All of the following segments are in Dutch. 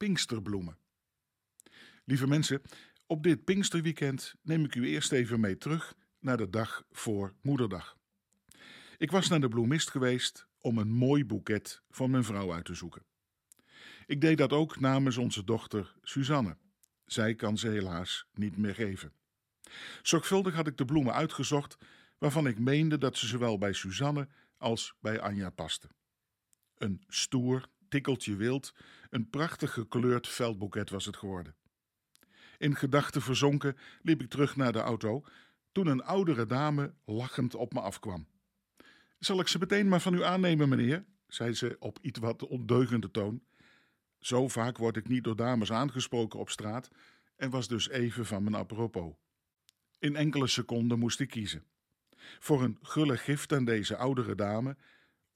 Pinksterbloemen. Lieve mensen, op dit Pinksterweekend neem ik u eerst even mee terug naar de dag voor Moederdag. Ik was naar de bloemist geweest om een mooi boeket van mijn vrouw uit te zoeken. Ik deed dat ook namens onze dochter Suzanne. Zij kan ze helaas niet meer geven. Zorgvuldig had ik de bloemen uitgezocht waarvan ik meende dat ze zowel bij Suzanne als bij Anja pasten. Een stoer, tikkeltje wild, een prachtig gekleurd veldboeket was het geworden. In gedachten verzonken liep ik terug naar de auto toen een oudere dame lachend op me afkwam. Zal ik ze meteen maar van u aannemen, meneer? zei ze op iets wat ondeugende toon. Zo vaak word ik niet door dames aangesproken op straat en was dus even van mijn apropos. In enkele seconden moest ik kiezen. Voor een gulle gift aan deze oudere dame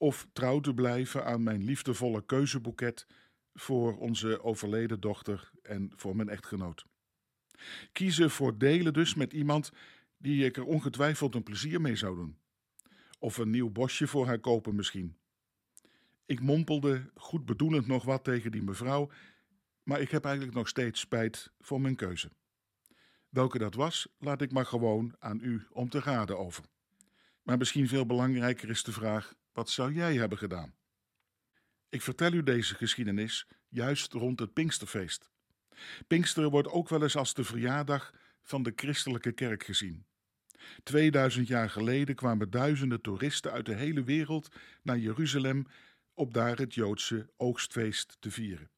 of trouw te blijven aan mijn liefdevolle keuzeboeket voor onze overleden dochter en voor mijn echtgenoot. Kiezen voor delen dus met iemand die ik er ongetwijfeld een plezier mee zou doen. Of een nieuw bosje voor haar kopen misschien. Ik mompelde goed bedoelend nog wat tegen die mevrouw, maar ik heb eigenlijk nog steeds spijt voor mijn keuze. Welke dat was, laat ik maar gewoon aan u om te raden over. Maar misschien veel belangrijker is de vraag: wat zou jij hebben gedaan? Ik vertel u deze geschiedenis juist rond het Pinksterfeest. Pinksteren wordt ook wel eens als de verjaardag van de christelijke kerk gezien. 2000 jaar geleden kwamen duizenden toeristen uit de hele wereld naar Jeruzalem om daar het Joodse oogstfeest te vieren.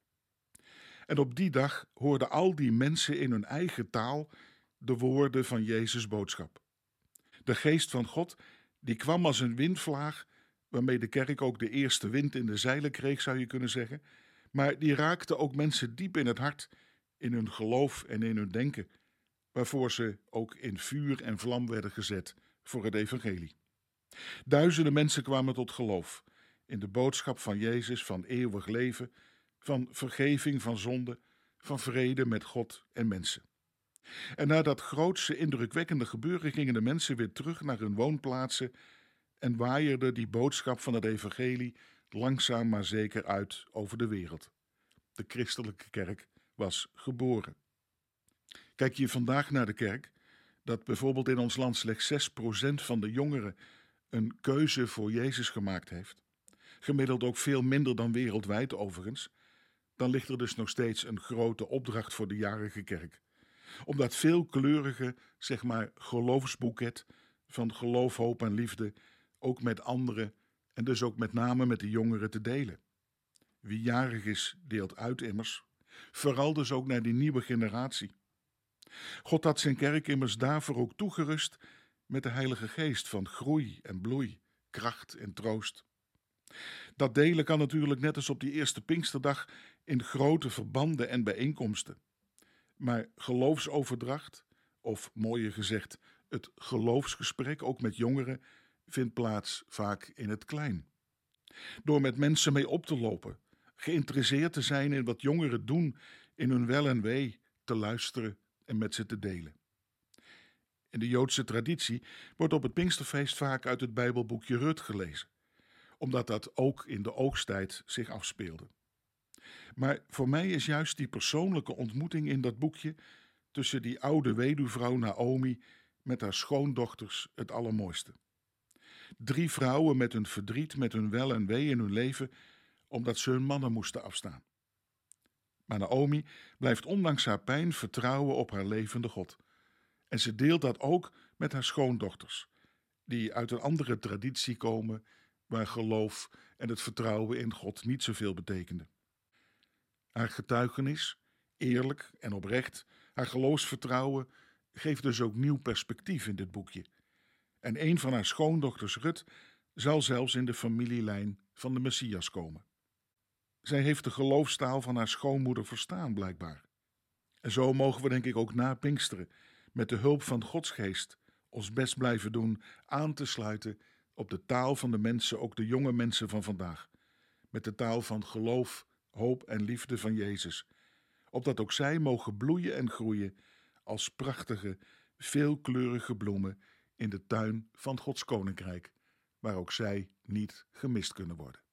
En op die dag hoorden al die mensen in hun eigen taal de woorden van Jezus' boodschap. De geest van God, die kwam als een windvlaag, waarmee de kerk ook de eerste wind in de zeilen kreeg, zou je kunnen zeggen, maar die raakte ook mensen diep in het hart, in hun geloof en in hun denken, waarvoor ze ook in vuur en vlam werden gezet voor het evangelie. Duizenden mensen kwamen tot geloof in de boodschap van Jezus van eeuwig leven, van vergeving van zonde, van vrede met God en mensen. En na dat grootse, indrukwekkende gebeuren gingen de mensen weer terug naar hun woonplaatsen en waaierden die boodschap van het evangelie langzaam maar zeker uit over de wereld. De christelijke kerk was geboren. Kijk je vandaag naar de kerk, dat bijvoorbeeld in ons land slechts 6% van de jongeren een keuze voor Jezus gemaakt heeft, gemiddeld ook veel minder dan wereldwijd overigens, dan ligt er dus nog steeds een grote opdracht voor de jarige kerk. Om dat veelkleurige, zeg maar, geloofsboeket van geloof, hoop en liefde ook met anderen en dus ook met name met de jongeren te delen. Wie jarig is, deelt uit immers, vooral dus ook naar die nieuwe generatie. God had zijn kerk immers daarvoor ook toegerust met de Heilige Geest van groei en bloei, kracht en troost. Dat delen kan natuurlijk net als op die eerste Pinksterdag in grote verbanden en bijeenkomsten. Maar geloofsoverdracht, of mooier gezegd, het geloofsgesprek, ook met jongeren, vindt plaats vaak in het klein. Door met mensen mee op te lopen, geïnteresseerd te zijn in wat jongeren doen, in hun wel en wee, te luisteren en met ze te delen. In de Joodse traditie wordt op het Pinksterfeest vaak uit het Bijbelboekje Rut gelezen, omdat dat ook in de oogsttijd zich afspeelde. Maar voor mij is juist die persoonlijke ontmoeting in dat boekje tussen die oude weduwvrouw Naomi met haar schoondochters het allermooiste. Drie vrouwen met hun verdriet, met hun wel en wee in hun leven, omdat ze hun mannen moesten afstaan. Maar Naomi blijft ondanks haar pijn vertrouwen op haar levende God. En ze deelt dat ook met haar schoondochters, die uit een andere traditie komen waar geloof en het vertrouwen in God niet zoveel betekenden. Haar getuigenis, eerlijk en oprecht, haar geloofsvertrouwen geeft dus ook nieuw perspectief in dit boekje. En een van haar schoondochters, Rut, zal zelfs in de familielijn van de Messias komen. Zij heeft de geloofstaal van haar schoonmoeder verstaan, blijkbaar. En zo mogen we denk ik ook na Pinksteren, met de hulp van Gods geest, ons best blijven doen aan te sluiten op de taal van de mensen, ook de jonge mensen van vandaag. Met de taal van geloof, hoop en liefde van Jezus. Opdat ook zij mogen bloeien en groeien als prachtige, veelkleurige bloemen in de tuin van Gods koninkrijk, waar ook zij niet gemist kunnen worden.